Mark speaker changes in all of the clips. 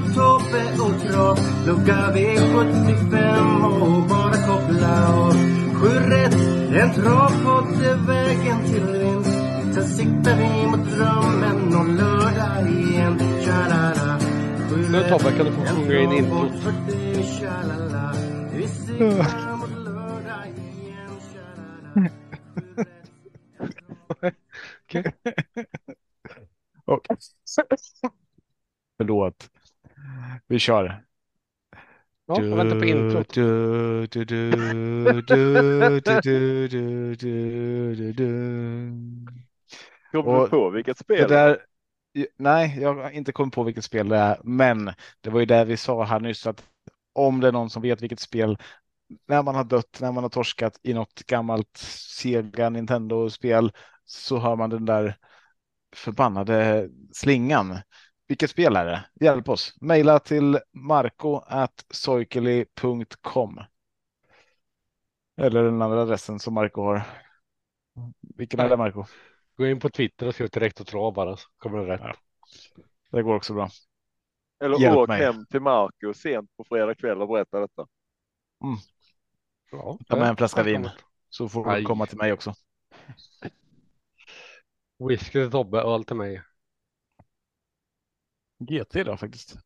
Speaker 1: Tobbe och Trav Lucka V75 och bara koppla av. Sju rätt, en travpodd är vägen till vinst. Sen siktar vi mot drömmen om lördag igen. Tja-la-la.
Speaker 2: Nu, Tobbe, kan du få
Speaker 1: en
Speaker 2: sjunga in introt?
Speaker 3: Okej. Förlåt. Vi kör.
Speaker 2: Ja, jag väntar på introt.
Speaker 3: Kommer du
Speaker 4: på vilket spel?
Speaker 3: Där, nej, jag har inte kommit på vilket spel det är, men det var ju det vi sa här nyss att om det är någon som vet vilket spel när man har dött, när man har torskat i något gammalt Sega Nintendo-spel så hör man den där förbannade slingan. Vilket spel är det? Hjälp oss. Maila till marco.soikeli.com. Eller den andra adressen som Marco har. Vilken är det Marco?
Speaker 2: Gå in på Twitter och skriv direkt och trav bara så kommer det rätt.
Speaker 3: Ja. Det går också bra.
Speaker 4: Eller
Speaker 3: Hjälp
Speaker 4: åk
Speaker 3: mig.
Speaker 4: hem till Marco sent på fredag kväll och berätta detta.
Speaker 2: Ja,
Speaker 3: Ta med en flaska vin. Så får du komma till mig också.
Speaker 2: Whisky till Tobbe, öl till mig.
Speaker 3: GT idag faktiskt.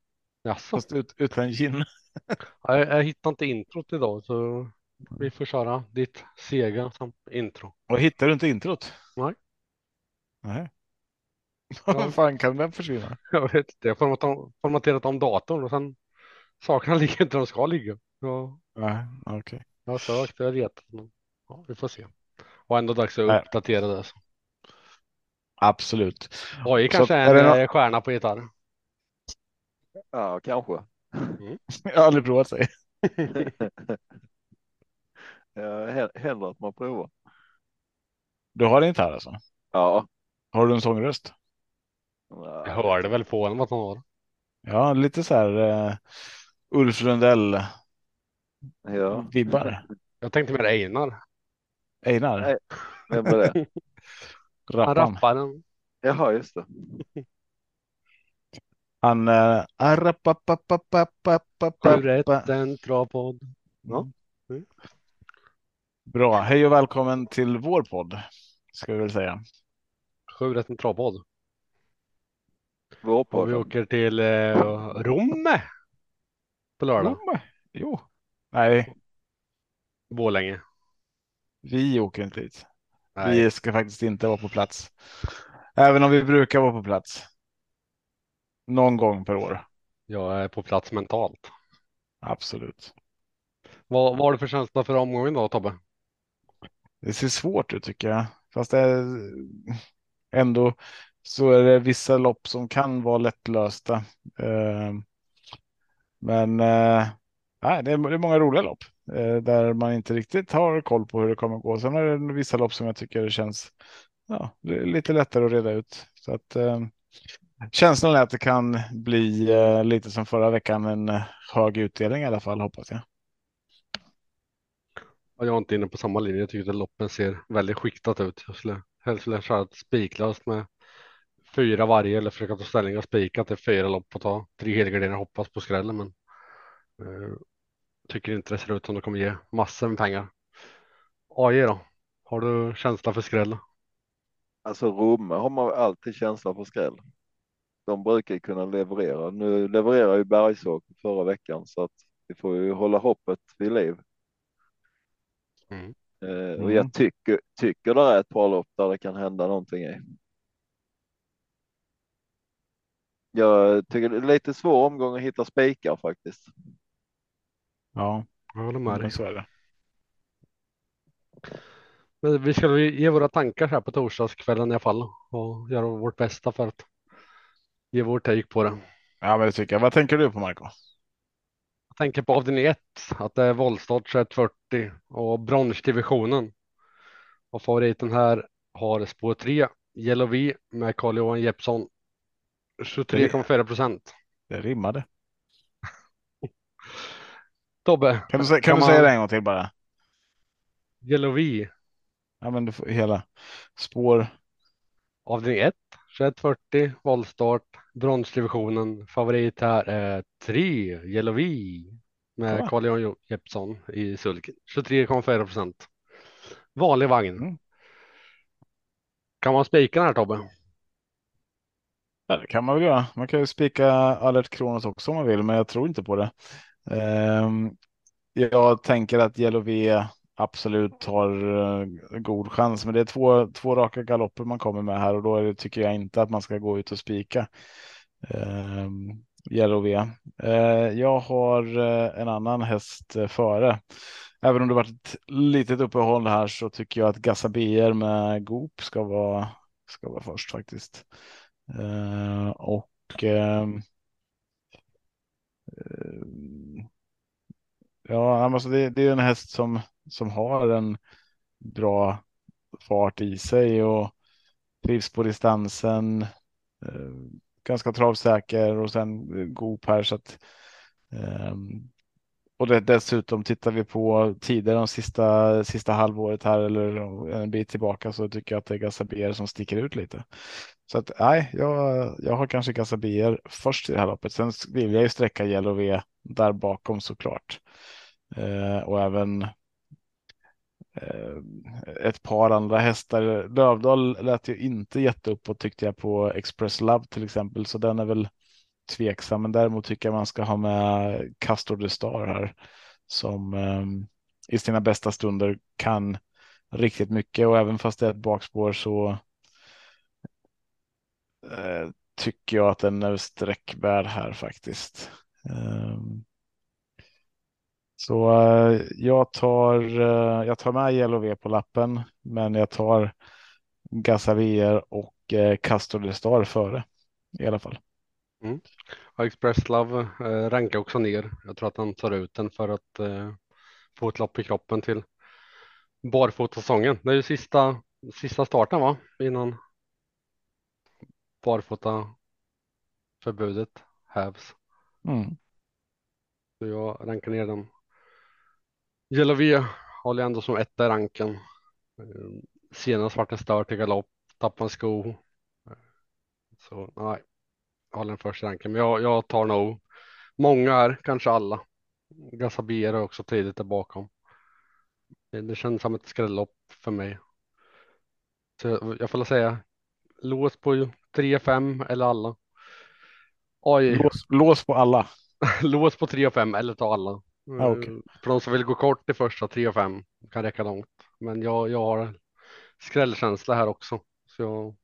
Speaker 2: Jaså?
Speaker 3: Fast ut, utan gin.
Speaker 2: Jag, jag hittar inte introt idag så vi får köra ditt sega som intro.
Speaker 3: Och hittar du inte introt?
Speaker 2: Nej.
Speaker 3: Nej. Vad fan kan den försvinna?
Speaker 2: Jag vet inte, jag har format- formaterat om datorn och sen sakerna ligger inte där de ska ligga. Ja,
Speaker 3: Nej, okej.
Speaker 2: jag har sökt jag har letat. Ja, vi får se. Och ändå dags att
Speaker 3: Nej.
Speaker 2: uppdatera det. Så.
Speaker 3: Absolut. Så
Speaker 2: kanske
Speaker 3: är
Speaker 2: en
Speaker 3: nå-
Speaker 2: eh, stjärna på gitarr.
Speaker 4: Ja, kanske.
Speaker 3: Jag har aldrig provat sig.
Speaker 4: Ja, händer att man provar.
Speaker 3: Du har en gitarr alltså?
Speaker 4: Ja.
Speaker 3: Har du en sångröst?
Speaker 4: Ja,
Speaker 2: Jag hörde väl på honom att han har.
Speaker 3: Ja, lite så här uh, Ulf Lundell
Speaker 4: Ja,
Speaker 3: vibbar.
Speaker 2: Jag tänkte mer Einar.
Speaker 3: Einar,
Speaker 4: Nej. vem var det?
Speaker 2: Han
Speaker 3: rapparen.
Speaker 4: Jaha, just det.
Speaker 3: Han uh,
Speaker 2: Sju rätt, en travpodd. Ja. Mm.
Speaker 3: Bra, hej och välkommen till vår podd. Ska vi väl säga.
Speaker 2: Sju rätt, en travpodd.
Speaker 4: Vår
Speaker 2: Och vi
Speaker 4: podd.
Speaker 2: åker till eh, Romme. På lördag.
Speaker 3: Jo, jo. Nej,
Speaker 2: Borlänge.
Speaker 3: vi åker inte dit.
Speaker 2: Nej.
Speaker 3: Vi ska faktiskt inte vara på plats. Även om vi brukar vara på plats. Någon gång per år.
Speaker 2: Jag är på plats mentalt.
Speaker 3: Absolut.
Speaker 2: Vad, vad har du för känsla för omgången då Tobbe?
Speaker 3: Det ser svårt ut tycker jag. Fast det är ändå så är det vissa lopp som kan vara lättlösta. Eh, Men eh, nej, det är många roliga lopp eh, där man inte riktigt har koll på hur det kommer gå. Sen är det vissa lopp som jag tycker känns ja, lite lättare att reda ut. Så att eh, känslan är att det kan bli eh, lite som förra veckan, en eh, hög utdelning i alla fall hoppas jag.
Speaker 2: Ja, Jag är inte inne på samma linje. Jag tycker att loppen ser väldigt skiktat ut. Jag skulle helst vilja köra ett spiklöst med fyra varje eller försöka ta ställning och spika till fyra lopp och ta tre helgarderingar och hoppas på skrällen. Men eh, tycker inte det ser ut som det kommer ge massor med pengar. AJ då? Har du känsla för skräll?
Speaker 4: Alltså Romme har man alltid känsla för skräll. De brukar kunna leverera. Nu levererar ju Bergsåker förra veckan så att vi får ju hålla hoppet vid liv.
Speaker 2: Mm.
Speaker 4: Eh, och
Speaker 3: Mm.
Speaker 4: jag tycker, tycker det är ett par lopp där det kan hända någonting i. Jag tycker det är lite svår omgång att hitta spikar faktiskt.
Speaker 3: Ja,
Speaker 2: Jag håller med dig.
Speaker 3: men så är det.
Speaker 2: Men vi ska ge våra tankar här på torsdagskvällen i alla fall och göra vårt bästa för att ge vår take på det.
Speaker 3: Ja, men det tycker jag. Vad tänker du på Marco?
Speaker 2: Jag tänker på avdelning 1 att det är voltstart 2140 och bronsdivisionen. Och favoriten här har spår 3 Yellow V med Carl-Johan Jeppsson 23,4 procent.
Speaker 3: Det rimmade.
Speaker 2: Tobbe,
Speaker 3: Kan du, kan
Speaker 2: Kan
Speaker 3: du
Speaker 2: man-
Speaker 3: säga det en gång till bara?
Speaker 2: Yellow V
Speaker 3: Ja, men du får hela spår.
Speaker 2: avdelning 1 2140 voltstart bronsdivisionen. Favorit här är 3 Yellow V med
Speaker 3: Kolla.
Speaker 2: Carl-Johan Jeppsson i sulken 23,4 procent. Vanlig vagn.
Speaker 3: Mm.
Speaker 2: Kan man spika den här Tobbe?
Speaker 3: Ja, det kan man väl göra. Man kan ju spika Alert Kronos också om man vill, men jag tror inte på det. Ehm, jag tänker att V absolut har eh, god chans, men det är två, två raka galopper man kommer med här och då är det, tycker jag inte att man ska gå ut och spika. Um, Yellow V. Eh, jag har eh, en annan häst eh, före. Även om det varit ett litet uppehåll här så tycker jag att Gassabier med Goop ska vara, ska vara först faktiskt. Eh, och eh, ja, alltså det, det är en häst som, som har en bra fart i sig och trivs på distansen. Eh, ganska travsäker och sen eh, god Goop här så att ehm, och det, dessutom tittar vi på tider de sista, sista halvåret här eller en bit tillbaka så tycker jag att det är Gassabier som sticker ut lite. Så att nej, jag, jag har kanske Gassabier först i det här loppet. Sen vill jag ju sträcka Yellow V där bakom såklart. Eh, och även Eh, ett par andra hästar. Lövdal lät ju inte jätteuppåt tyckte jag på Express Love till exempel, så den är väl tveksam. Men däremot tycker jag man ska ha med Castor de Star här som eh, i sina bästa stunder kan riktigt mycket och även fast det är ett bakspår så eh, tycker jag att den är sträckvärd här faktiskt. Um, så eh, jag tar, eh, jag tar med Yellow på lappen, men jag tar Gasavier och eh, Castor de Star före i alla fall.
Speaker 2: Och Express Love eh, rankar också ner. Jag tror att han tar ut den för att eh, få ett lopp i kroppen till barfotasäsongen. Det är ju sista, sista starten va? Innan barfota förbudet hävs.
Speaker 3: Mm.
Speaker 2: Så jag rankar ner den. V håller jag ändå som etta i ranken. Eh, Senast vart den stört i galopp, tappade en sko. Så nej, jag håller den först i ranken. Men jag, jag tar nog många här, kanske alla. Gassabier är också tidigt där bakom. Det, det känns som ett skrällopp för mig. Så jag, jag får säga lås på 3-5 eller alla. Oj,
Speaker 3: Lås, lås på alla.
Speaker 2: lås på 3 och 5 eller ta alla.
Speaker 3: Ah, okej.
Speaker 2: Eh, För de som vill gå kort i första 3 och 5 kan räcka långt. Men jag, jag har skrällkänsla här också. Så jag,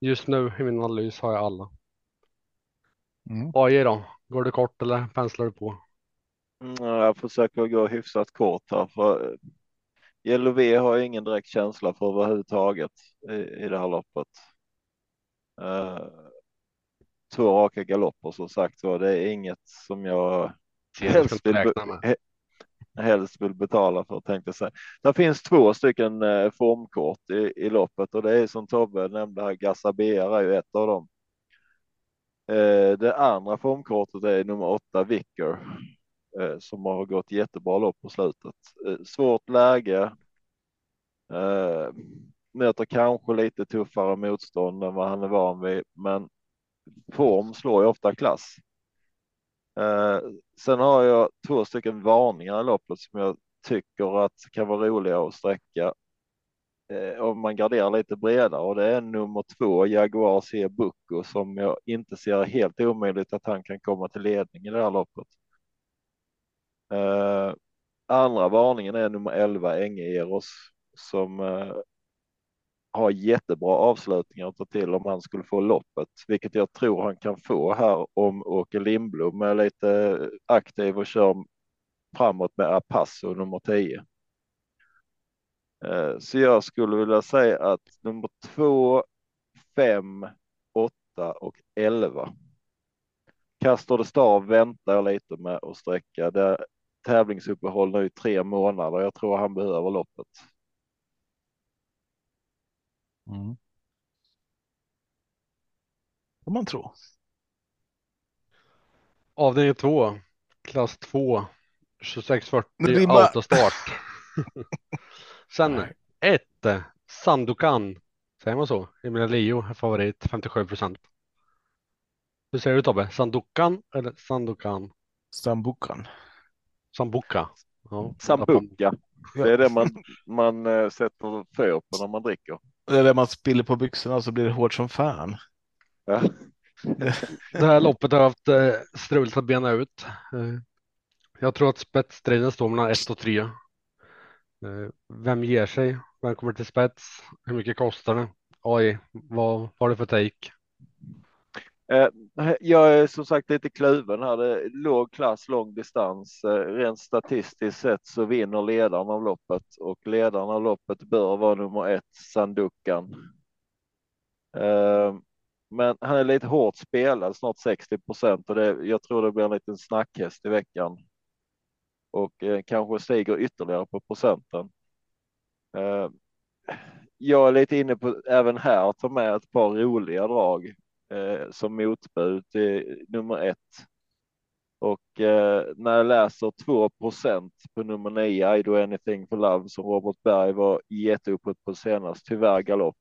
Speaker 2: just nu i min analys har jag alla.
Speaker 3: Mm.
Speaker 2: AJ då? Går du kort eller penslar du på?
Speaker 4: Mm, Jag försöker gå hyfsat kort här för eh, Yellow V har jag ingen direkt känsla för överhuvudtaget i, i det här loppet. Eh, två raka galopper som sagt var. Det är inget som jag
Speaker 2: Helst
Speaker 4: vill, helst vill betala för tänkte jag säga. Det finns två stycken eh, formkort i, i loppet och det är som Tobbe nämnde här, Gassabier är ju ett av dem. Eh, det andra formkortet är nummer åtta Vicker eh, som har gått jättebra lopp på slutet. Svårt läge. Möter kanske lite tuffare motstånd än vad han är van vid, men form slår ju ofta klass. Eh, sen har jag två stycken varningar i loppet som jag tycker att kan vara roliga att sträcka. Eh, om man garderar lite bredare och det är nummer två Jaguar C Bucco som jag inte ser helt omöjligt att han kan komma till ledning i det här loppet. Eh, andra varningen är nummer 11 Enge Eros som eh, ha har jättebra avslutningar att ta till om han skulle få loppet, vilket jag tror han kan få här om Åke Lindblom är lite aktiv och kör framåt med Apasso nummer 10. Eh, så jag skulle vilja säga att nummer 2, 5, 8 och 11 Castor de Stav väntar jag lite med att sträcka. Det tävlingsuppehåll nu i tre månader. Jag tror han behöver loppet.
Speaker 3: Mm. Kan man tro.
Speaker 2: Avdelning 2, klass 2,
Speaker 3: Det
Speaker 2: 2640
Speaker 3: blir bara-
Speaker 2: autostart. Sen
Speaker 3: Nej.
Speaker 2: 1, Sandokan. Säger man så? Emilia Leo är favorit, 57 procent. Hur säger du Tobbe? Sandokan eller Sandokan?
Speaker 3: Sambucan.
Speaker 2: Sambuca? Ja,
Speaker 4: Sambuca.
Speaker 3: Ja.
Speaker 4: Det är det man, man eh, sätter för på när man dricker.
Speaker 3: Det är det man spiller på byxorna så blir det hårt som fan.
Speaker 4: Ja.
Speaker 2: Det här loppet har haft eh, struligt att bena ut. Eh, jag tror att spetsstriden står mellan 1 och 3. Eh, vem ger sig? Vem kommer till spets? Hur mycket kostar det? Vad vad har du för take?
Speaker 4: Eh, jag är som sagt lite kluven här. Det är låg klass, lång distans. Eh, rent statistiskt sett så vinner ledaren av loppet och ledaren av loppet bör vara nummer ett, Sandukan. Eh, men han är lite hårt spelad, snart 60 procent och det, jag tror det blir en liten snackhäst i veckan. Och kanske stiger ytterligare på procenten. Jag är lite inne på även här att ta med ett par roliga drag eh, som motbud till nummer ett. Och eh, när jag läser 2% på nummer 9, I do anything for love, som Robert Berg var jätteuppåt på senast, tyvärr galopp,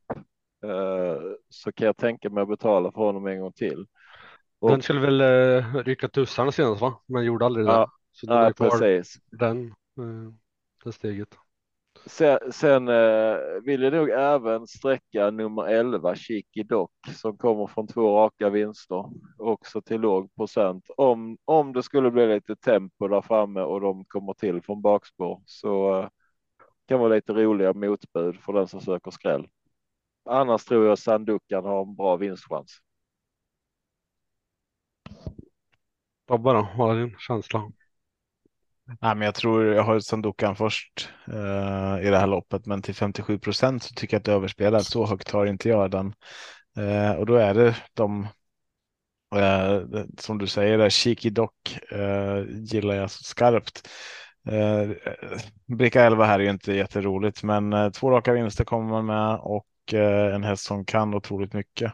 Speaker 4: eh, så kan jag tänka mig att betala för honom en gång till. Och-
Speaker 2: Den skulle väl eh, rycka tussarna senast va? Men gjorde aldrig det.
Speaker 4: Ja,
Speaker 2: Så är
Speaker 4: Nej, precis.
Speaker 2: den, eh, det steget.
Speaker 4: Sen, sen eh, vill jag nog även sträcka nummer 11, Chiki Doc, som kommer från två raka vinster, också till låg procent. Om, om det skulle bli lite tempo där framme och de kommer till från bakspår så eh, kan vara lite roliga motbud för den som söker skräll. Annars tror jag Sandukan har en bra vinstchans.
Speaker 2: Tobbe då, vad är din känsla?
Speaker 3: Nej, men jag tror jag har Sandokan först eh, i det här loppet, men till 57 procent så tycker jag att det är överspelat. Så högt har inte jag den. Eh, och då är det de eh, som du säger, där, Cheeky Dock eh, gillar jag så skarpt. Eh, bricka 11 här är ju inte jätteroligt, men eh, två raka vinster kommer man med och eh, en häst som kan otroligt mycket.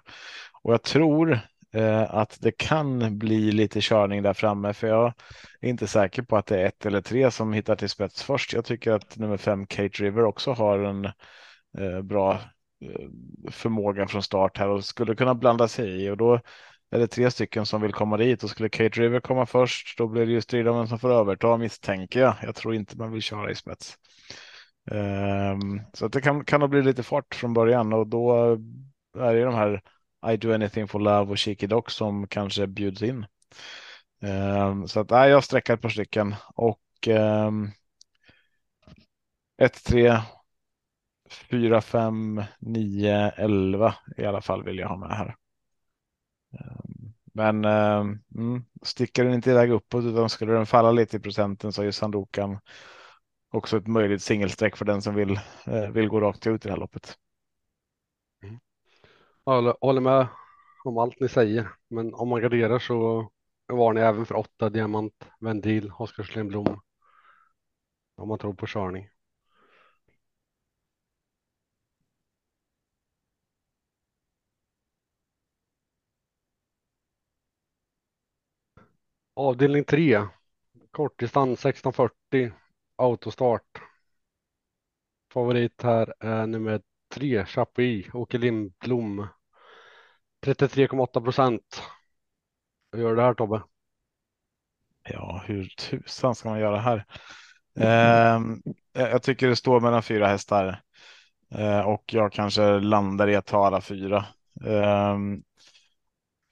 Speaker 3: Och jag tror eh, att det kan bli lite körning där framme, för jag är inte säker på att det är ett eller tre som hittar till spets först. Jag tycker att nummer fem, Kate River, också har en eh, bra eh, förmåga från start här och skulle kunna blanda sig i och då är det tre stycken som vill komma dit och skulle Kate River komma först då blir det ju strid om vem som får överta misstänker jag. Jag tror inte man vill köra i spets. Ehm, så att det kan, kan nog bli lite fart från början och då är det de här i do anything for love och Cheeky Doc som kanske bjuds in. Ehm, så att nej, jag sträckar ett par stycken och um, 1, 3, 4, 5, 9, 11 i alla fall vill jag ha med här. Ehm, men ehm, mm, sticker den inte iväg uppåt utan skulle den falla lite i procenten så är ju Sandokan också ett möjligt singelsträck för den som vill, eh, vill gå rakt ut i det här loppet.
Speaker 2: Jag håller, håller med om allt ni säger, men om man graderar så var ni även för åtta diamant, Vendil, Oskar Lindblom. Om man tror på körning. Avdelning 3, kortdistans 1640, autostart. Favorit här är nummer 3, Chapuis, Åke Lindblom. 33,8 procent. Hur gör du det här Tobbe?
Speaker 3: Ja, hur tusan ska man göra här? Ehm, jag jag tycker det står mellan fyra hästar eh, och jag kanske landar i att ta alla fyra. Eh,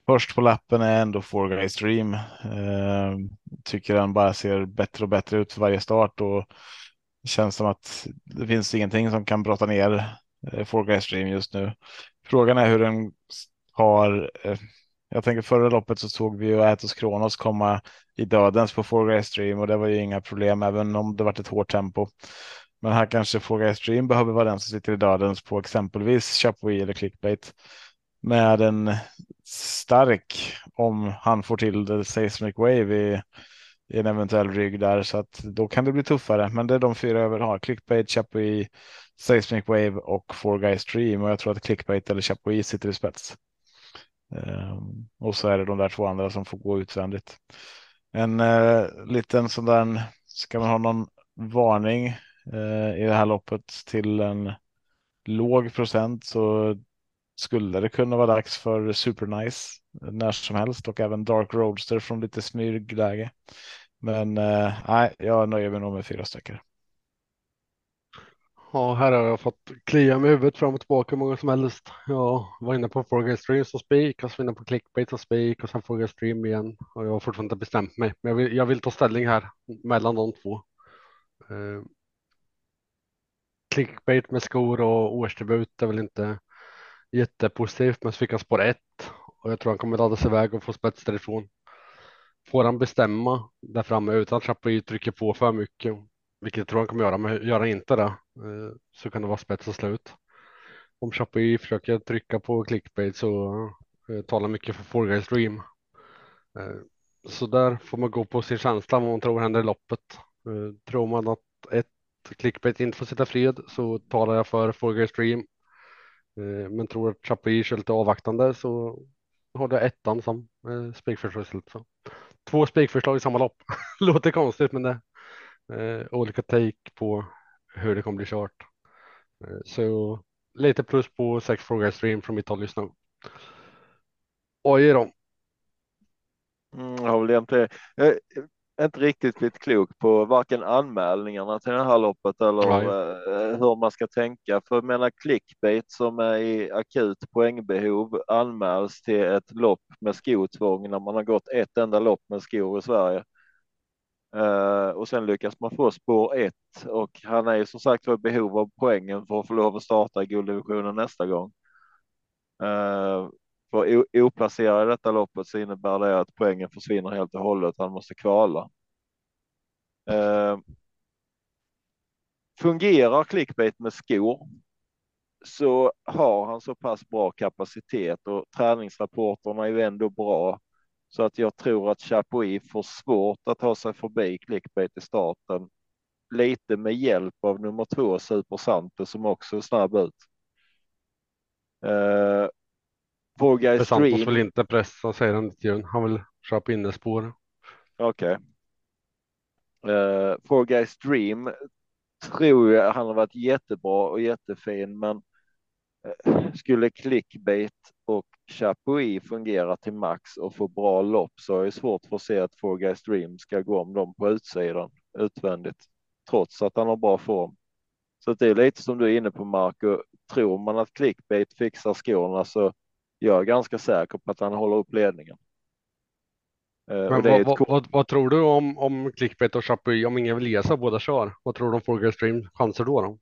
Speaker 3: först på lappen är ändå Four Guys Dream. Ehm, tycker den bara ser bättre och bättre ut för varje start och det känns som att det finns ingenting som kan brotta ner eh, Four Guys Dream just nu. Frågan är hur den har eh, jag tänker förra loppet så såg vi ju Atos Kronos komma i dödens på Four Stream och det var ju inga problem även om det varit ett hårt tempo. Men här kanske Four Stream behöver vara den som sitter i dödens på exempelvis Chapuis eller Clickbait. med en stark om han får till det seismic wave i, i en eventuell rygg där så att då kan det bli tuffare. Men det är de fyra jag vill ha. Clickbait, Chapuis, Seismic Wave och Four Guys Stream och jag tror att Clickbait eller Chapuis sitter i spets. Ehm, och så är det de där två andra som får gå utvändigt. En eh, liten sån där, ska man ha någon varning eh, i det här loppet till en låg procent så skulle det kunna vara dags för Supernice eh, när som helst och även Dark Roadster från lite smygläge. Men eh, nej, jag nöjer mig nog med fyra stycken.
Speaker 2: Ja, här har jag fått klia med huvudet fram och tillbaka hur många som helst. Jag var inne på Forgay Stream som spik och så inne på Clickbait som spik och sen Forgay Stream igen. Och jag har fortfarande inte bestämt mig, men jag vill, jag vill ta ställning här mellan de två. Eh, clickbait med skor och årsdebut är väl inte jättepositivt, men så fick han spår ett och jag tror han kommer ladda sig iväg och få spets därifrån. Får han bestämma där framme utan att Chapuis trycker på för mycket vilket jag tror han kommer göra, men gör han inte det eh, så kan det vara spets och slut. Om Chapuis försöker trycka på clickbait så eh, talar mycket för Four Guys Dream. Eh, så där får man gå på sin känsla vad man tror händer i loppet. Tror man att ett clickbait inte får sitta fred så talar jag för Four Guys Dream. Men tror att Chapuis är lite avvaktande så har jag ettan som spikförslag. Två spikförslag i samma lopp. Låter konstigt men det eh, olika take på hur det kommer bli kört. Eh, så lite plus på sex frågor stream från mitt håll just nu. Oj då.
Speaker 4: Mm, jag har väl egentligen jag inte riktigt blivit klok på varken anmälningarna till det här loppet eller eh, hur man ska tänka. För jag menar clickbait som är i akut poängbehov anmäls till ett lopp med skotvång när man har gått ett enda lopp med skor i Sverige. Uh, och sen lyckas man få spår ett och han är ju som sagt i behov av poängen för att få lov att starta i gulddivisionen nästa gång. Uh, för oplacerad i detta loppet så innebär det att poängen försvinner helt och hållet. Han måste kvala. Uh, fungerar clickbait med skor så har han så pass bra kapacitet och träningsrapporterna är ju ändå bra så att jag tror att Chapuis får svårt att ta sig förbi clickbait i starten. Lite med hjälp av nummer två Super Santos som också är snabb ut. Uh, på Guy
Speaker 2: Santos vill inte pressa säger han inte. Han vill köpa innespår.
Speaker 4: Okej. Okay. Uh, For Guys Dream tror jag han har varit jättebra och jättefin, men uh, skulle clickbait och Chapuis fungerar till max och får bra lopp så är det svårt för att se att Four Guys Dream ska gå om dem på utsidan utvändigt, trots att han har bra form. Så det är lite som du är inne på Marco. Tror man att clickbait fixar skorna så jag är ganska säker på att han håller upp ledningen.
Speaker 2: Eh, Men vad, vad, vad, vad, tror du om, om clickbait och Chapuis om ingen vill sig båda kör? Vad tror du om Four Guys Dream chanser då? då?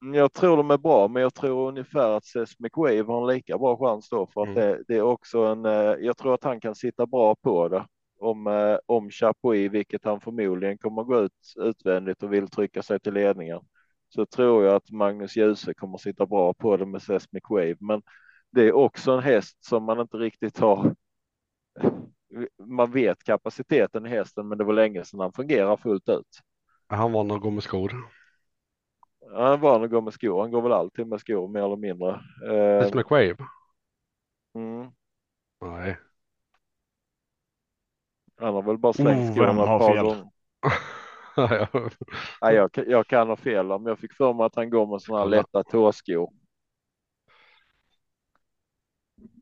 Speaker 4: Jag tror de är bra, men jag tror ungefär att Sesmic Wave har en lika bra chans då för att mm. det, det, är också en. Eh, jag tror att han kan sitta bra på det om eh, om Chapuis, vilket han förmodligen kommer gå ut utvändigt och vill trycka sig till ledningen. Så tror jag att Magnus Djuse kommer sitta bra på det med Sesmic Wave, men det är också en häst som man inte riktigt har. Man vet kapaciteten i hästen, men det var länge sedan han fungerar fullt ut.
Speaker 2: Han var nog gå med skor.
Speaker 4: Han är van att gå med skor. Han går väl alltid med skor mer eller mindre.
Speaker 2: Eh, med Wave?
Speaker 4: Mm.
Speaker 2: Nej.
Speaker 4: Han har väl bara slängt oh, skorna ett par fel? gånger. Nej, jag, jag kan ha fel om jag fick för mig att han går med sådana här lätta tåskor.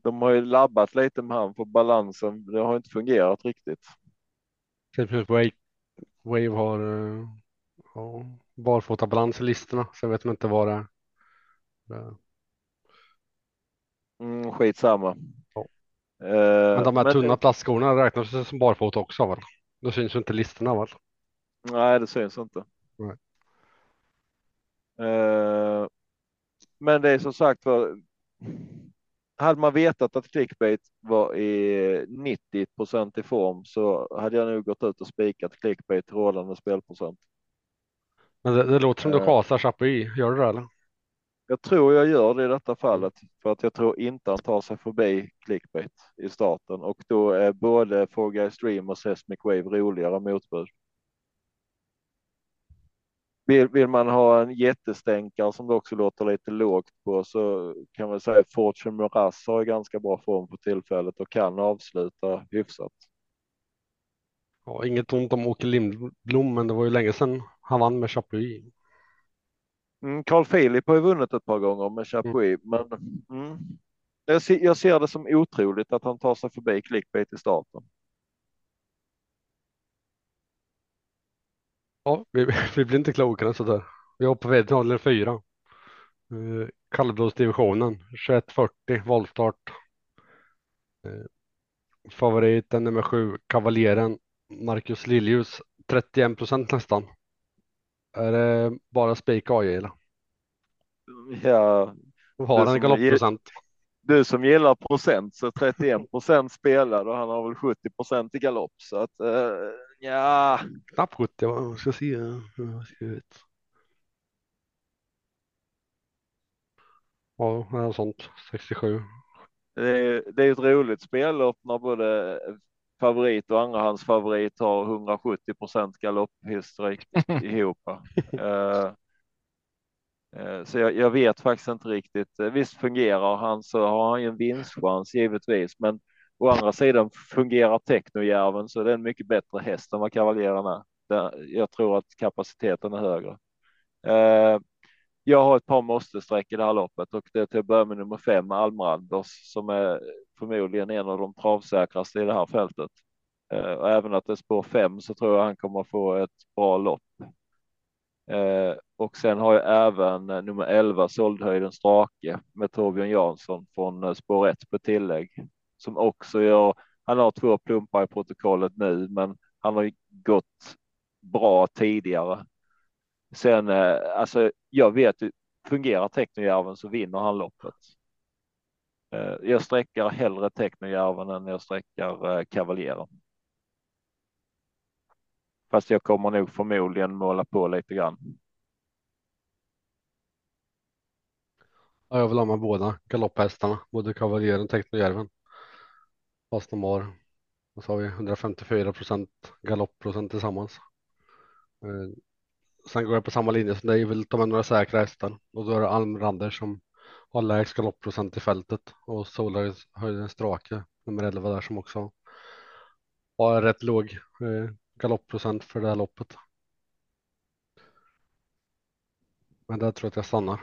Speaker 4: De har ju labbat lite med han på balansen. Det har inte fungerat riktigt.
Speaker 2: Wave, har uh, ja, barfotabalans i listorna. Sen vet man inte vad det är.
Speaker 4: Mm, skitsamma.
Speaker 2: Ja. Uh, men de här men tunna det... plastskorna räknas som barfota också väl? Då syns ju inte listorna väl?
Speaker 4: Nej, det syns inte. Uh, men det är som sagt var. Hade man vetat att clickbait var i 90 procent i form så hade jag nog gått ut och spikat clickbait rådande spelprocent.
Speaker 2: Men det, det låter som du kasar Chapuis, gör du det eller?
Speaker 4: Jag tror jag gör det i detta fallet för att jag tror inte han tar sig förbi clickbait i starten och då är både Four Guys Stream och Seismic Wave roligare motbud. Vill, vill man ha en jättestänkare som det också låter lite lågt på så kan man säga Fortune Miraz har ganska bra form på tillfället och kan avsluta hyfsat.
Speaker 2: Ja, inget ont om Åke Lindblom, men det var ju länge sedan han vann med Chapuis.
Speaker 4: Mm, Carl Philip har ju vunnit ett par gånger med Chapuis, men mm, jag, ser, jag ser det som otroligt att han tar sig förbi clickbait i starten.
Speaker 2: Ja, vi, vi blir inte klokare än sådär. Vi hoppar vidare till håller fyra. Uh, Kallblodsdivisionen 2140 voltstart. Uh, favoriten nummer sju, Kavaljeren Marcus Liljus 31 procent nästan. Är det bara spik AJ?
Speaker 4: Ja.
Speaker 2: Har han galoppprocent?
Speaker 4: Du som gillar procent så 31 procent spelad och han har väl 70 procent i galopp så att uh, ja.
Speaker 2: Knappt 70, vad ska se. Jag ska ut. Ja, något sånt. 67.
Speaker 4: Det är, det är ett roligt spellopp när både favorit och andrahandsfavorit har 170 procent galopphistorik ihop. Uh, så jag, jag, vet faktiskt inte riktigt. Eh, visst fungerar han så har han ju en vinstchans givetvis, men å andra sidan fungerar Technojärven så det är en mycket bättre häst än vad Kavaljeren är. Jag tror att kapaciteten är högre. Jag har ett par måste-streck i det här loppet och det är till att börja med nummer fem Almranders som är förmodligen en av de travsäkraste i det här fältet. Eh, och även att det är spår fem så tror jag han kommer få ett bra lopp. Eh, och sen har jag även eh, nummer 11 Soldhöjden Strake med Torbjörn Jansson från eh, spår 1 på tillägg som också gör. Han har två plumpar i protokollet nu, men han har gått bra tidigare. Sen eh, alltså, jag vet fungerar teknojärven så vinner han loppet. Eh, jag sträckar hellre teknojärven än jag sträckar eh, Kavaljeren. Fast jag kommer nog förmodligen måla på lite grann.
Speaker 2: Ja, jag vill ha med båda galopphästarna, både Kavaljeren och teknojärven. Fast de har, vad sa vi, 154 procent galoppprocent tillsammans. Eh, Sen går jag på samma linje som dig, vill ta med några säkra hästar och då är det Almrander som har lägst galoppprocent i fältet och Solarhöjdens Strake nummer 11 där som också har rätt låg eh, galoppprocent för det här loppet. Men där tror jag att jag stannar.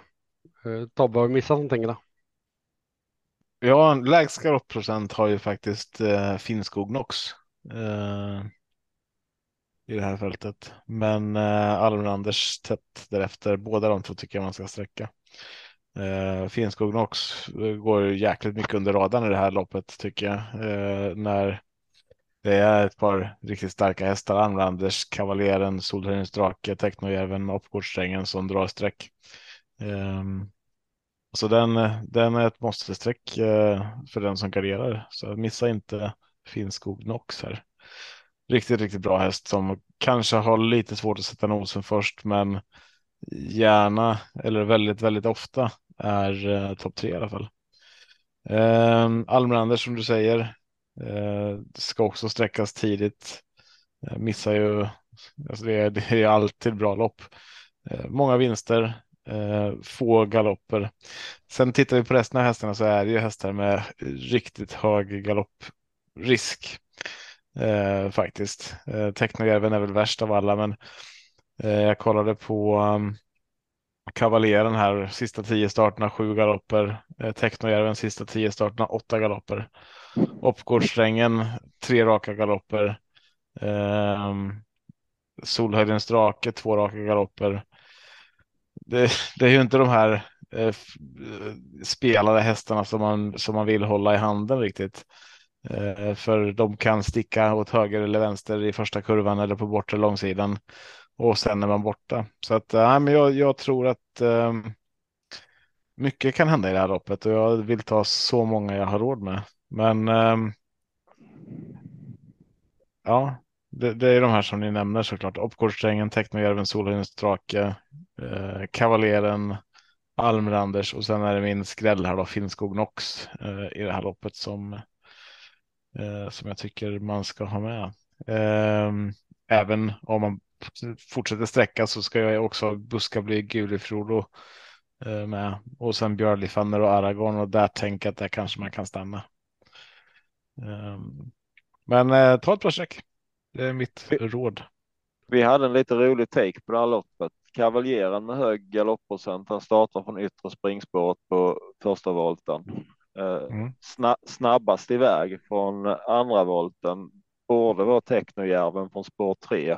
Speaker 2: Eh, Tobbe, har vi missat någonting då?
Speaker 3: Ja, lägst galoppprocent har ju faktiskt eh, Finnskog Nox eh, i det här fältet. Men eh, Almranders tätt därefter. Båda de två tycker jag man ska sträcka. Eh, Finnskog Nox eh, går jäkligt mycket under radarn i det här loppet tycker jag. Eh, när det är ett par riktigt starka hästar. Almlanders, Kavaljeren, Solhöjdens drake, Technojäveln, Oppgårdssträngen som drar streck. Eh, så den, den är ett måste-streck eh, för den som garderar. Så missa inte Finnskog Nox här. Riktigt, riktigt bra häst som kanske har lite svårt att sätta nosen först, men gärna eller väldigt, väldigt ofta är eh, topp tre i alla fall. Eh, Almlander som du säger, Eh, ska också sträckas tidigt. Eh, missar ju, alltså det, är, det är alltid bra lopp. Eh, många vinster, eh, få galopper. Sen tittar vi på resten av hästarna så är det ju hästar med riktigt hög galopprisk. Eh, faktiskt. Eh, Technojärven är väl värst av alla, men eh, jag kollade på um, Kavaljeren här, sista tio starterna sju galopper. Eh, Technojärven sista tio starterna åtta galopper. Oppgårdssträngen, tre raka galopper. Eh, Solhöjdens drake, två raka galopper. Det, det, är ju inte de här eh, eh spelade hästarna som man, som man vill hålla i handen riktigt. Eh, för de kan sticka åt höger eller vänster i första kurvan eller på bortre långsidan. Och sen är man borta. Så att, äh, men jag, jag tror att äh, mycket kan hända i det här loppet och jag vill ta så många jag har råd med. Men ähm, ja, det, det, är de här som ni nämner såklart. Opcordsträngen, Technojärven, Solhöjdens drake, äh, eh, Kavaljeren, Almranders och sen är det min skräll här då, Finnskog Nox i det här loppet som som jag tycker man ska ha med. Ehm, även om man fortsätter sträcka så ska jag också buska bli Gulifrodo med och sen Björlifanner och Aragorn och där tänker jag att där kanske man kan stanna. Ehm, men ta ett bra streck. Det är mitt råd.
Speaker 4: Vi hade en lite rolig take på det här loppet. Kavaljeren med hög galoppprocent. Han startar från yttre springspåret på första volten. Mm. snabbast iväg från andra volten borde vara Technojärven från spår 3.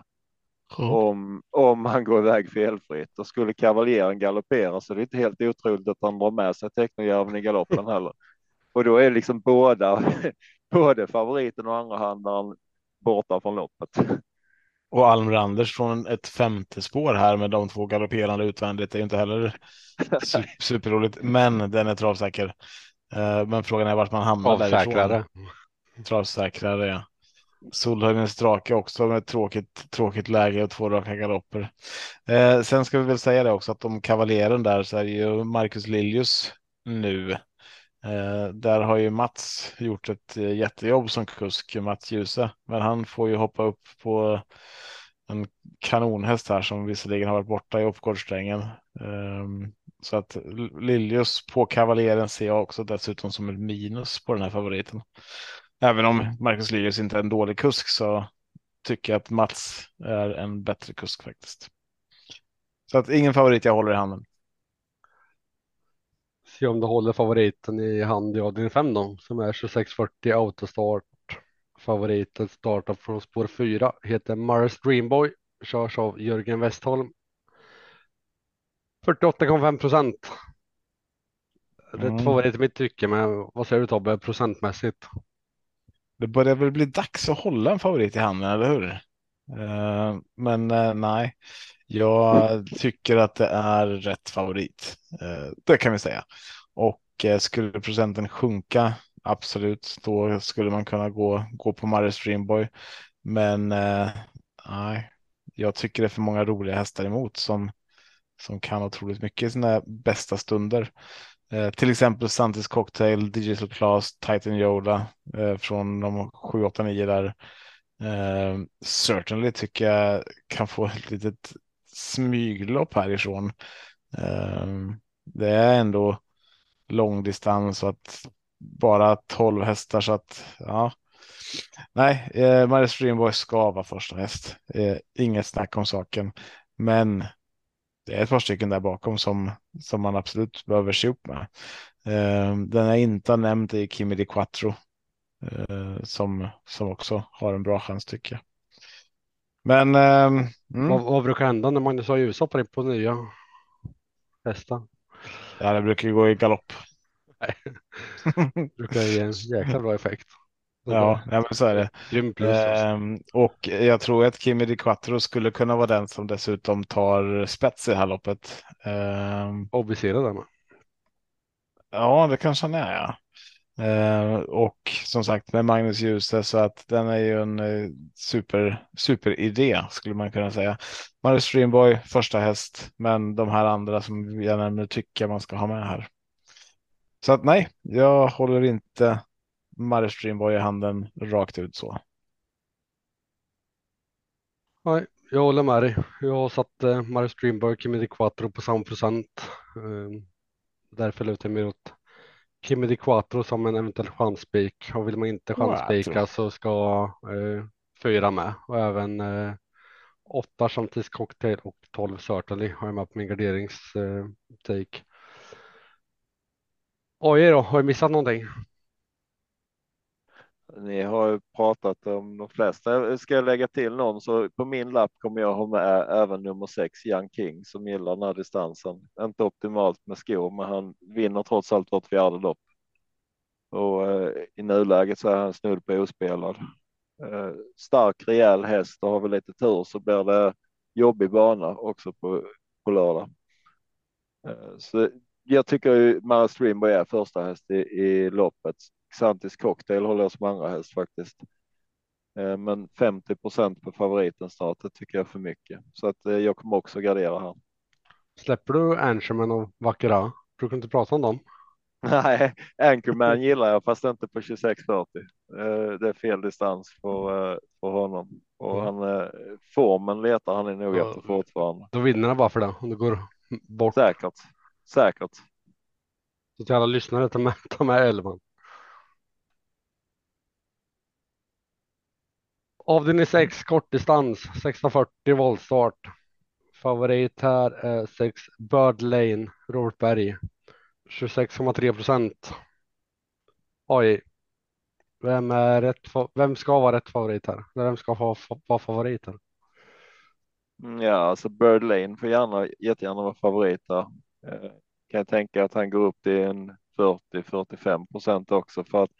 Speaker 4: Mm. Om, om han går iväg felfritt och skulle kavaljeren galoppera så är det inte helt otroligt att han drar med sig Technojärven i galoppen heller. Och då är liksom båda, både favoriten och andra handlaren borta från loppet.
Speaker 3: Och Almranders från ett femte spår här med de två galopperande utvändigt är ju inte heller superroligt, men den är travsäker. Eh, men frågan är vart man hamnar
Speaker 2: därifrån.
Speaker 3: Travsäkrare, ja. Solhöjdens drake också med tråkigt, tråkigt läge och två raka galopper. Eh, sen ska vi väl säga det också att om kavaljeren där så är ju Marcus Liljus nu. Eh, där har ju Mats gjort ett eh, jättejobb som kusk, Mats Djuse, men han får ju hoppa upp på en kanonhäst här som visserligen har varit borta i uppgårdssträngen. Um, så att Liljus på kavaljeren ser jag också dessutom som ett minus på den här favoriten. Även om Marcus Liljus inte är en dålig kusk så tycker jag att Mats är en bättre kusk faktiskt. Så att ingen favorit jag håller i handen.
Speaker 2: Se om du håller favoriten i hand i avdelning 5 då, som är 2640 autostart. Favoriten startar från spår 4, heter Mars Dreamboy, körs av Jörgen Westholm 48,5 procent. Rätt mm. favorit i mitt tycke, men vad säger du Tobbe procentmässigt?
Speaker 3: Det börjar väl bli dags att hålla en favorit i handen, eller hur? Uh, men uh, nej, jag tycker att det är rätt favorit. Uh, det kan vi säga. Och skulle procenten sjunka, absolut, då skulle man kunna gå, gå på Marius Dreamboy. Men nej, jag tycker det är för många roliga hästar emot som som kan otroligt mycket i sina bästa stunder. Eh, till exempel Santis Cocktail, Digital Class, Titan Yoda eh, från de 7, 8, 9 där. Eh, certainly tycker jag kan få ett litet smyglopp härifrån. Eh, det är ändå långdistans och att bara 12 hästar så att ja. Nej, eh, Marius Dreamboy ska vara första häst. Eh, inget snack om saken. Men det är ett par stycken där bakom som, som man absolut behöver se upp med. Eh, den är inte nämnd i Kimi di Quattro eh, som, som också har en bra chans tycker jag. Men eh,
Speaker 2: mm. vad, vad, brukar hända när Magnus har ljushoppar in på nya hästar?
Speaker 3: Ja, det brukar gå i galopp.
Speaker 2: Nej, det brukar ge en jäkla bra effekt.
Speaker 3: Ja, ja, men så är det. ehm, och jag tror att Kimi Di Quattro skulle kunna vara den som dessutom tar spets i det här loppet.
Speaker 2: Ehm, Obviserad med.
Speaker 3: Ja, det kanske han är. Ja. Ehm, och som sagt med Magnus Djuse så att den är ju en eh, super superidé skulle man kunna säga. Magnus Streamboy första häst, men de här andra som jag nämner tycker man ska ha med här. Så att nej, jag håller inte Maristream var i handen rakt ut så.
Speaker 2: Nej, jag håller med dig. Jag har satt eh, Mario Streamberg Kimi Quattro på samma procent. Eh, därför lutar jag mig åt Kimi Quattro som en eventuell chansspik och vill man inte chansspika så ska eh, fyra med och även eh, åtta Chantis cocktail och 12 Certainly har jag med på min garderingstake. Eh, Oj då, har jag missat någonting?
Speaker 4: Ni har ju pratat om de flesta. Ska jag lägga till någon så på min lapp kommer jag ha med även nummer sex Young King som gillar den här distansen. Inte optimalt med skor, men han vinner trots allt vart fjärde lopp. Och eh, i nuläget så är han snudd på ospelad. Eh, stark, rejäl häst och har vi lite tur så blir det jobbig bana också på, på lördag. Eh, så jag tycker ju Mara Streamboy är första häst i, i loppet. Xantis cocktail håller jag som andra häst faktiskt. Eh, men 50% på favoriten snart, det tycker jag är för mycket. Så att eh, jag kommer också gardera här.
Speaker 2: Släpper du Anchorman och Vackra? Brukar inte prata om dem?
Speaker 4: Nej, Anchorman gillar jag fast inte på 2640. Eh, Det är fel distans för, för honom och
Speaker 2: Mm.
Speaker 4: han formen letar han nog
Speaker 2: Ja.
Speaker 4: efter fortfarande.
Speaker 2: Då vinner han bara för det om det går bort.
Speaker 4: Säkert, säkert.
Speaker 2: Så till alla lyssnare, ta med, ta med elvan. Avdelning 6 kortdistans 640 voltstart. Favorit här är 6 Bird Lane Robert Berg. 26,3 procent. Oj. Vem är rätt? Vem ska vara rätt favorit här? Vem ska vara, vara favorit här?
Speaker 4: Mm, ja, alltså Bird Lane får gärna jättegärna vara favorit där. Eh, kan jag tänka att han går upp till en 40-45 procent också för att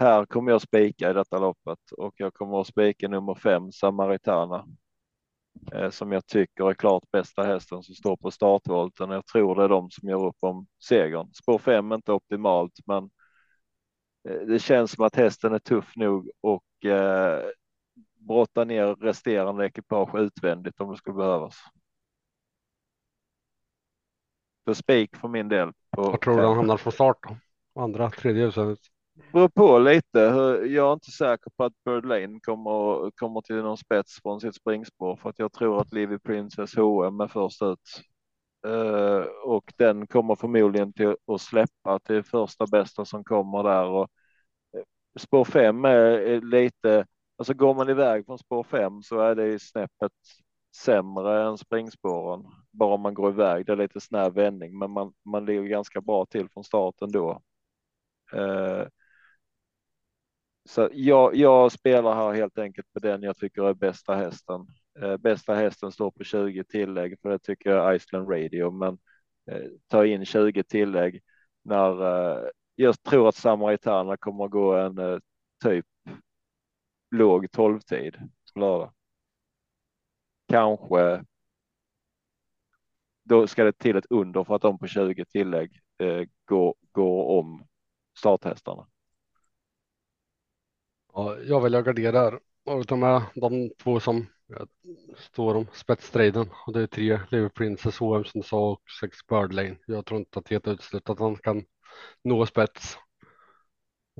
Speaker 4: här kommer jag spika i detta loppet och jag kommer att spika nummer fem Samaritana. eh, Som jag tycker är klart bästa hästen som står på startvolten. Jag tror det är de som gör upp om segern. Spår fem är inte optimalt, men eh, det känns som att hästen är tuff nog och eh, brotta ner resterande ekipage utvändigt om det skulle behövas. Så spik för min del. På
Speaker 2: Var tror du han hamnar från start då? Andra, tredje huset?
Speaker 4: Beror på lite. Jag är inte säker på att Bird Lane kommer, kommer till någon spets från sitt springspår för att jag tror att Livy Princess H&M är först ut. Uh, och den kommer förmodligen till att släppa till första bästa som kommer där och eh, spår fem är, lite, alltså går man iväg från spår fem så är det i snäppet sämre än springspåren. Bara om man går iväg, det är lite snäv vändning, men man, man ligger ganska bra till från starten då. Uh, så jag, jag spelar här helt enkelt på den jag tycker är bästa hästen. Eh, bästa hästen står på 20 tillägg för det tycker jag är Iceland Radio, men eh, ta in 20 tillägg när eh, jag tror att Samaritana kommer att gå en eh, typ låg tolvtid. på lördag. Kanske. Då ska det till ett under för att de på 20 tillägg eh, går, går om starthästarna.
Speaker 2: Ja, jag väljer att gardera här och ta med de två som står om spetsstriden. Och det är tre Liverpool Princess, H&M som du sa och sex Bird Lane. Jag tror inte att det är helt uteslutet att han kan nå spets.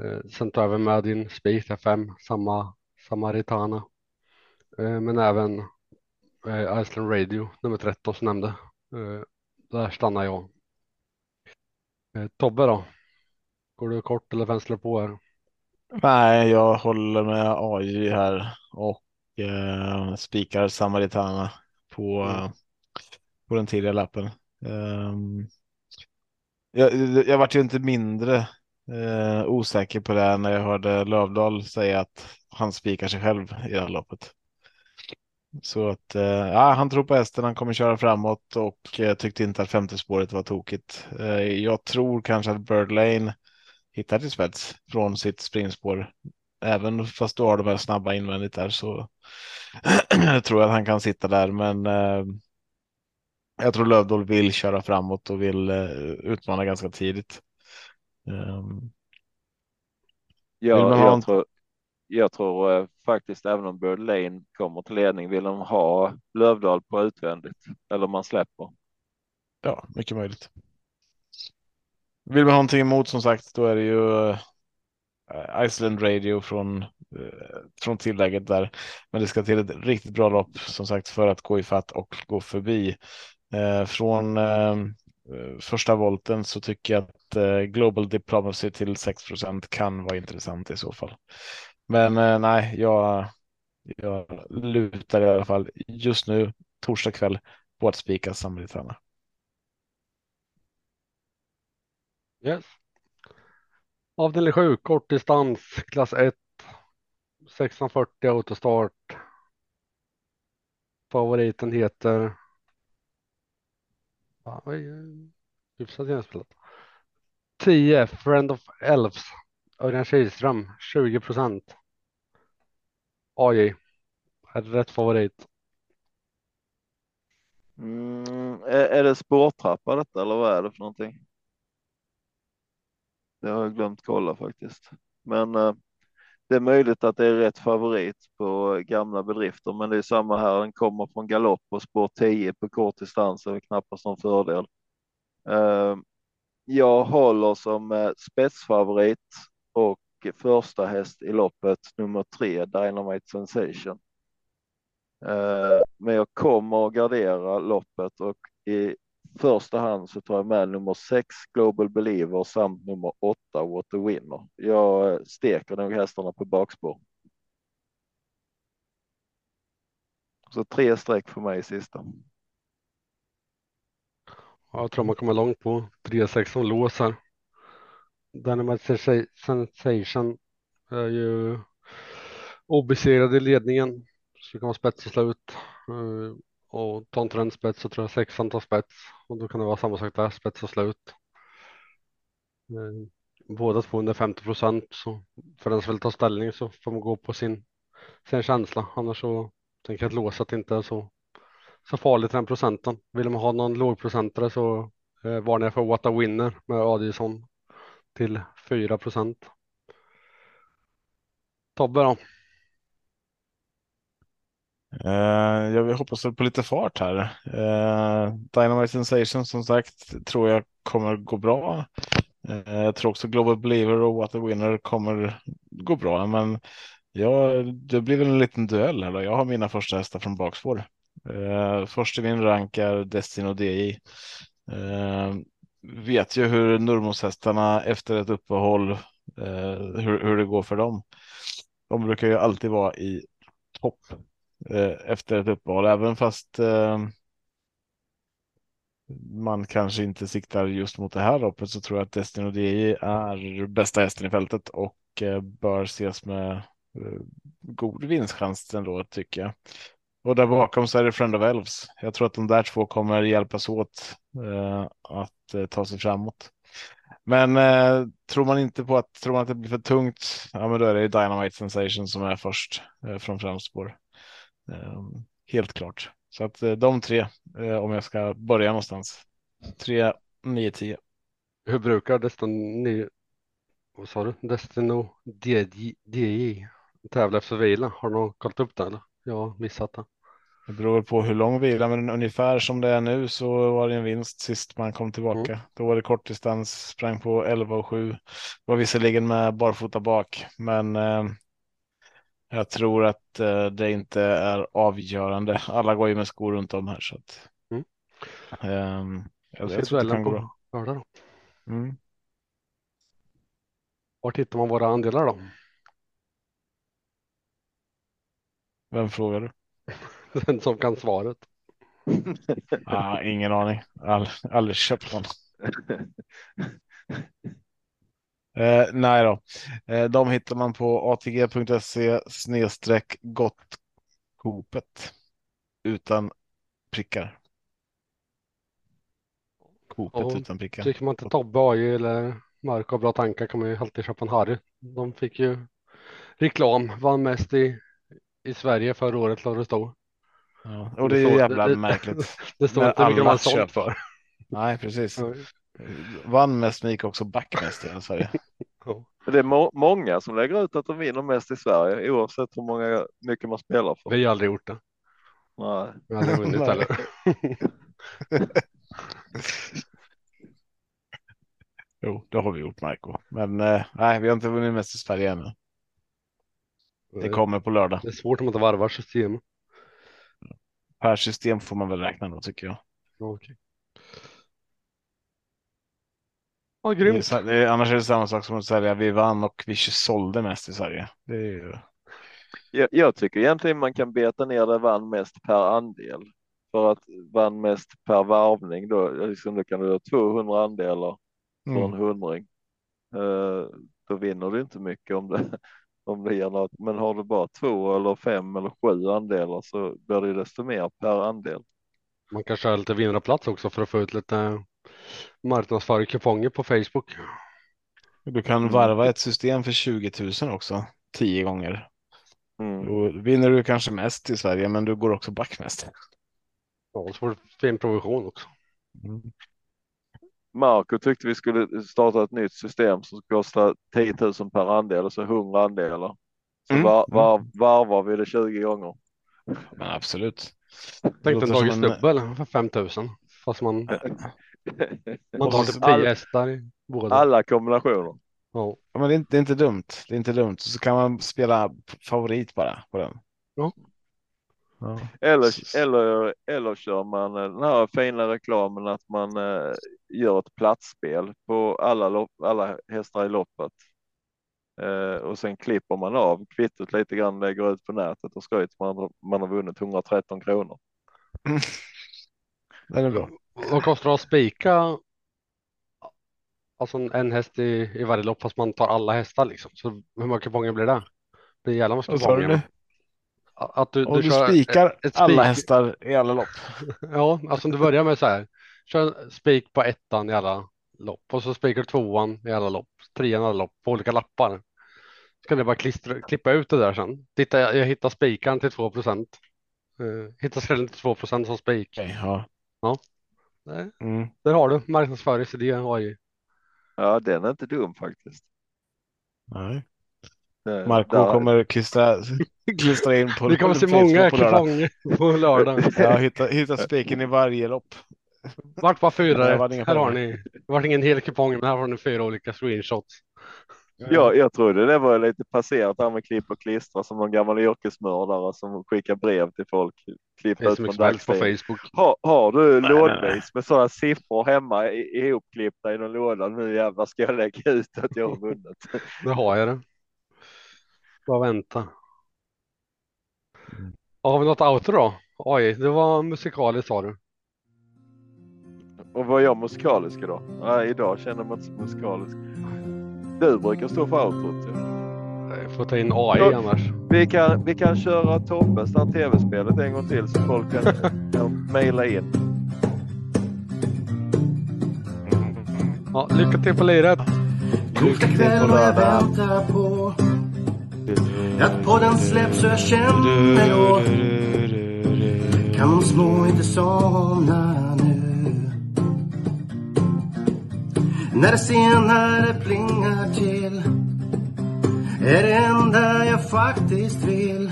Speaker 2: Eh, sen tar jag med din spik, där fem, samma Samaritana. Eh, men även eh, Iceland Radio, nummer 13 som nämnde. Eh, där stannar jag. Eh, Tobbe då? Går du kort eller vänster på här?
Speaker 3: Nej, jag håller med AJ här och eh, spikar Samaritana på,
Speaker 2: Mm.
Speaker 3: på den tidiga lappen. Ehm, jag, jag vart ju inte mindre eh, osäker på det här när jag hörde Lövdahl säga att han spikar sig själv i det här loppet. Så att eh, ja, han tror på hästen, han kommer köra framåt och eh, tyckte inte att femte spåret var tokigt. Eh, jag tror kanske att Bird Lane hittar till spets från sitt springspår. Även fast du har de här snabba invändigt där så tror jag att han kan sitta där. Men eh, jag tror Lövdahl vill köra framåt och vill eh, utmana ganska tidigt. Um, Vill
Speaker 4: Jag, jag,
Speaker 3: en-
Speaker 4: tror, jag tror eh, faktiskt även om Bird Lane kommer till ledning vill de ha Lövdahl på utvändigt eller om man släpper.
Speaker 3: ja, mycket möjligt. Vill man ha någonting emot som sagt, då är det ju eh, Iceland Radio från, eh, från tillägget där. Men det ska till ett riktigt bra lopp som sagt för att gå i fatt och gå förbi. Eh, från första volten så tycker jag att Global Diplomacy till 6% kan vara intressant i så fall. Men nej, jag, jag lutar i alla fall just nu torsdag kväll på att spika Samaritana.
Speaker 2: Yes. Avdelning 7, kortdistans, klass 1. 1640 autostart. Favoriten heter. Hyfsat genspelat. 10, Friend of Elves. Örjan Kihlström, 20 procent. AJ. Är det rätt favorit?
Speaker 4: Mm, är, är det spårtrappa detta eller vad är det för någonting? Det har jag glömt kolla faktiskt. Men eh, det är möjligt att det är rätt favorit på gamla bedrifter, men det är samma här. Den kommer från galopp och spår 10 på kort distans är knappast någon fördel. Eh, jag håller som eh, spetsfavorit och första häst i loppet nummer tre Dynamite Sensation. Eh, men jag kommer att gardera loppet och i första hand så tar jag med nummer sex Global Believer samt nummer åtta What the Winner. Jag eh, steker nog hästarna på bakspår. Så tre streck för mig i sista.
Speaker 2: Jag tror man kommer långt på 3-6 som. Dynamite Sensation är ju obesegrad i ledningen. Så det kan vara spets slut. Eh, och tar inte den spets så tror jag sexan tar spets och då kan det vara samma sak där, spets och slut. Eh, båda två under 50 procent så för den som vill ta ställning så får man gå på sin, sin känsla. Annars så tänker jag att låset inte är så, så farligt den procenten. Vill man ha någon lågprocentare så eh, varnar jag för What a Winner med Adielsson till 4 procent. Tobbe då?
Speaker 3: Eh, uh, jag hoppas på lite fart här. Uh, Dynamite Sensation som sagt tror jag kommer gå bra. Uh, jag tror också Global Believer och What a Winner kommer gå bra, men ja, det blir väl en liten duell här då. Jag har mina första hästar från bakspår. Uh, först i min rank är Destino DI. Uh, vet ju hur Nurmos-hästarna efter ett uppehåll, hur, hur det går för dem. De brukar ju alltid vara i topp Eh, efter ett uppehåll, även fast eh, man kanske inte siktar just mot det här loppet så tror jag att Destino DI är bästa hästen i fältet och eh, bör ses med god vinstchans ändå tycker jag. Och där bakom så är det Friend of Elves. Jag tror att de där två kommer hjälpas åt eh, att ta sig framåt. Men eh, tror man inte på att tror man att det blir för tungt, ja, men då är det Dynamite Sensation som är först från framspår. Ehm, helt klart. Så att eh, de tre, eh, om jag ska börja någonstans. Tre, nio, tio.
Speaker 2: Hur brukar Destiny, vad sa du, Destino DJ tävla efter vila? Har någon kollat upp det eller? Jag har missat det.
Speaker 3: Det beror på hur lång vila, men ungefär som det är nu så var det en vinst sist man kom tillbaka. Mm. Då var det kortdistans, sprang på 11 och 7. Var visserligen med barfota bak, men eh, jag tror att eh, det inte är avgörande. Alla går ju med skor runt om här så att. Mm. Um,
Speaker 2: jag, jag tror det kan gå bra. Då. Mm. Var hittar man våra andelar då?
Speaker 3: Vem frågar du?
Speaker 2: Den som kan svaret.
Speaker 3: ah, ingen aning. All, aldrig köpt någon. Eh, nej då, eh, de hittar man på atg.se snedstreck gottkopet utan prickar. Kopet ja, utan prickar.
Speaker 2: Tycker man inte Tobbe AI eller Marco har bra tankar kan man ju alltid köpa en Harry. De fick ju reklam, vann mest i, i Sverige förra året lade det stå.
Speaker 3: Ja, och det är ju jävla det, märkligt.
Speaker 2: Det, står inte vilka har sålt för.
Speaker 3: Nej, precis. Vann mest men gick också back mest i Sverige.
Speaker 4: Det är må många som lägger ut att de vinner mest i Sverige oavsett hur många mycket man spelar för.
Speaker 2: Vi har aldrig gjort det.
Speaker 4: Nej.
Speaker 2: Vi har aldrig vunnit heller.
Speaker 3: jo, det har vi gjort Marco. Men eh, nej, vi har inte vunnit mest i Sverige ännu. Det kommer på lördag.
Speaker 2: Det är svårt om man inte varvar system.
Speaker 3: Per system får man väl räkna då tycker jag.
Speaker 2: Okay. Ja, grymt.
Speaker 3: Det är, det är, annars är det samma sak som att säga vi vann och vi sålde mest i Sverige. Det är ju...
Speaker 4: jag, jag tycker egentligen man kan beta ner det vann mest per andel. För att vann mest per varvning då, liksom då kan du ha 200 andelar för mm. en hundring. Uh, då vinner du inte mycket om det, om det ger något. Men har du bara två eller fem eller sju andelar så blir det desto mer per andel.
Speaker 2: Man kanske har lite vinnarplats också för att få ut lite marknadsföra kuponger på Facebook.
Speaker 3: Du kan mm. varva ett system för 20 000 också, tio gånger. Mm. Då vinner du kanske mest i Sverige, men du går också back mest.
Speaker 2: Ja, så får du fin provision också. Mm.
Speaker 4: Marco tyckte vi skulle starta ett nytt system som kostar 10 000 per andel, alltså 100 andelar. Så
Speaker 3: Mm,
Speaker 4: var,
Speaker 3: mm.
Speaker 4: var, varvar vi det 20 gånger.
Speaker 3: Men absolut.
Speaker 2: Tänkte en Dagens
Speaker 3: en-
Speaker 2: Dubbel för 5000. Fast man, man tar typ 10 hästar i båda.
Speaker 4: Alla kombinationer.
Speaker 2: Ja.
Speaker 3: Ja, men det är, inte, det är inte dumt. Det är inte dumt. Så kan man spela favorit bara på den.
Speaker 2: Ja.
Speaker 3: Ja.
Speaker 4: Eller, eller, eller kör man eh, den här fina reklamen att man eh, gör ett platsspel på alla, lopp, alla hästar i loppet. Eh, och sen klipper man av kvittot lite grann, lägger ut på nätet och skryter man, man har vunnit 113 kronor.
Speaker 3: Den är bra.
Speaker 2: Vad kostar det att spika? Alltså en- häst i, i varje lopp fast man tar alla hästar liksom. Så hur många kuponger blir det? Det blir jävla många
Speaker 3: Vad sa du
Speaker 2: kuponger.
Speaker 3: nu?
Speaker 2: Att du,
Speaker 3: du,
Speaker 2: kör
Speaker 3: spikar
Speaker 2: ett- ett
Speaker 3: alla hästar i alla lopp.
Speaker 2: Ja, alltså om du börjar med så här. Kör spik på ettan i alla lopp och så spikar du tvåan i alla lopp, trean i alla lopp på olika lappar. Så kan du bara klistra, klippa ut det där sen. Titta, jag, jag hittar spikaren till 2 procent. Uh, hittar skrällen till 2 procent som spik.
Speaker 3: Okej, ja.
Speaker 2: Där,
Speaker 3: Mm.
Speaker 2: där har du marknadsföringsidé AI.
Speaker 4: Ja, den är inte dum faktiskt.
Speaker 3: Nej.
Speaker 4: Eh,
Speaker 3: Marco
Speaker 4: där-
Speaker 3: kommer klistra, klistra in på
Speaker 2: Vi kommer se många kuponger på lördag.
Speaker 3: Ja, hitta, hitta spiken i varje lopp.
Speaker 2: Vart var fyra
Speaker 3: Nej,
Speaker 2: rätt? Här har ni. Det var ingen hel kupong men här har ni fyra olika screenshots.
Speaker 4: Ja, jag trodde det var lite passerat där med klipp och klistra som någon gammal yrkesmördare som skickar brev till folk.
Speaker 2: Är
Speaker 4: ut från
Speaker 2: mycket som helst på
Speaker 4: dagstidning.
Speaker 2: Facebook.
Speaker 4: Har, har du
Speaker 3: nej,
Speaker 4: lådvis med sådana siffror hemma i- ihopklippta i någon låda? Nu jävlar ska jag lägga ut att jag har vunnit.
Speaker 2: Det har jag det. Bara vänta. Har vi något outro då? Oj, det var musikaliskt sa du.
Speaker 4: Och var jag musikalisk idag? Nej, idag känner mig inte så musikalisk. Du brukar stå för outrot. Ja.
Speaker 2: Jag får ta in AI
Speaker 4: Ja.
Speaker 2: annars.
Speaker 4: Vi, kan, vi kan köra Tobbes där tv-spelet en gång till så folk kan, kan mejla in.
Speaker 2: Ja, lycka till på liret.
Speaker 1: Torsdag kväll och jag väntar på att podden släpps så jag känner då kan de små inte somna När det senare plingar till är det enda jag faktiskt vill.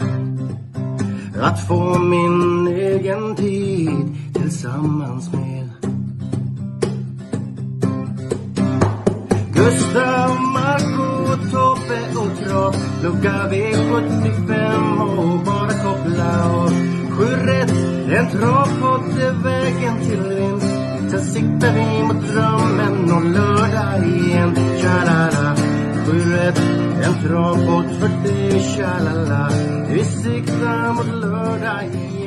Speaker 1: Att få min egen tid tillsammans med. Gustav, Marco, Tobbe och Trav Lucka V75 och bara koppla av Sju rätt, en travpott är vägen till vinst. Sen siktar vi mot drömmen och lördag igen. Tja-la-la Sju rätt, en travbåt för dig Tja-la-la. Vi siktar mot lördag igen.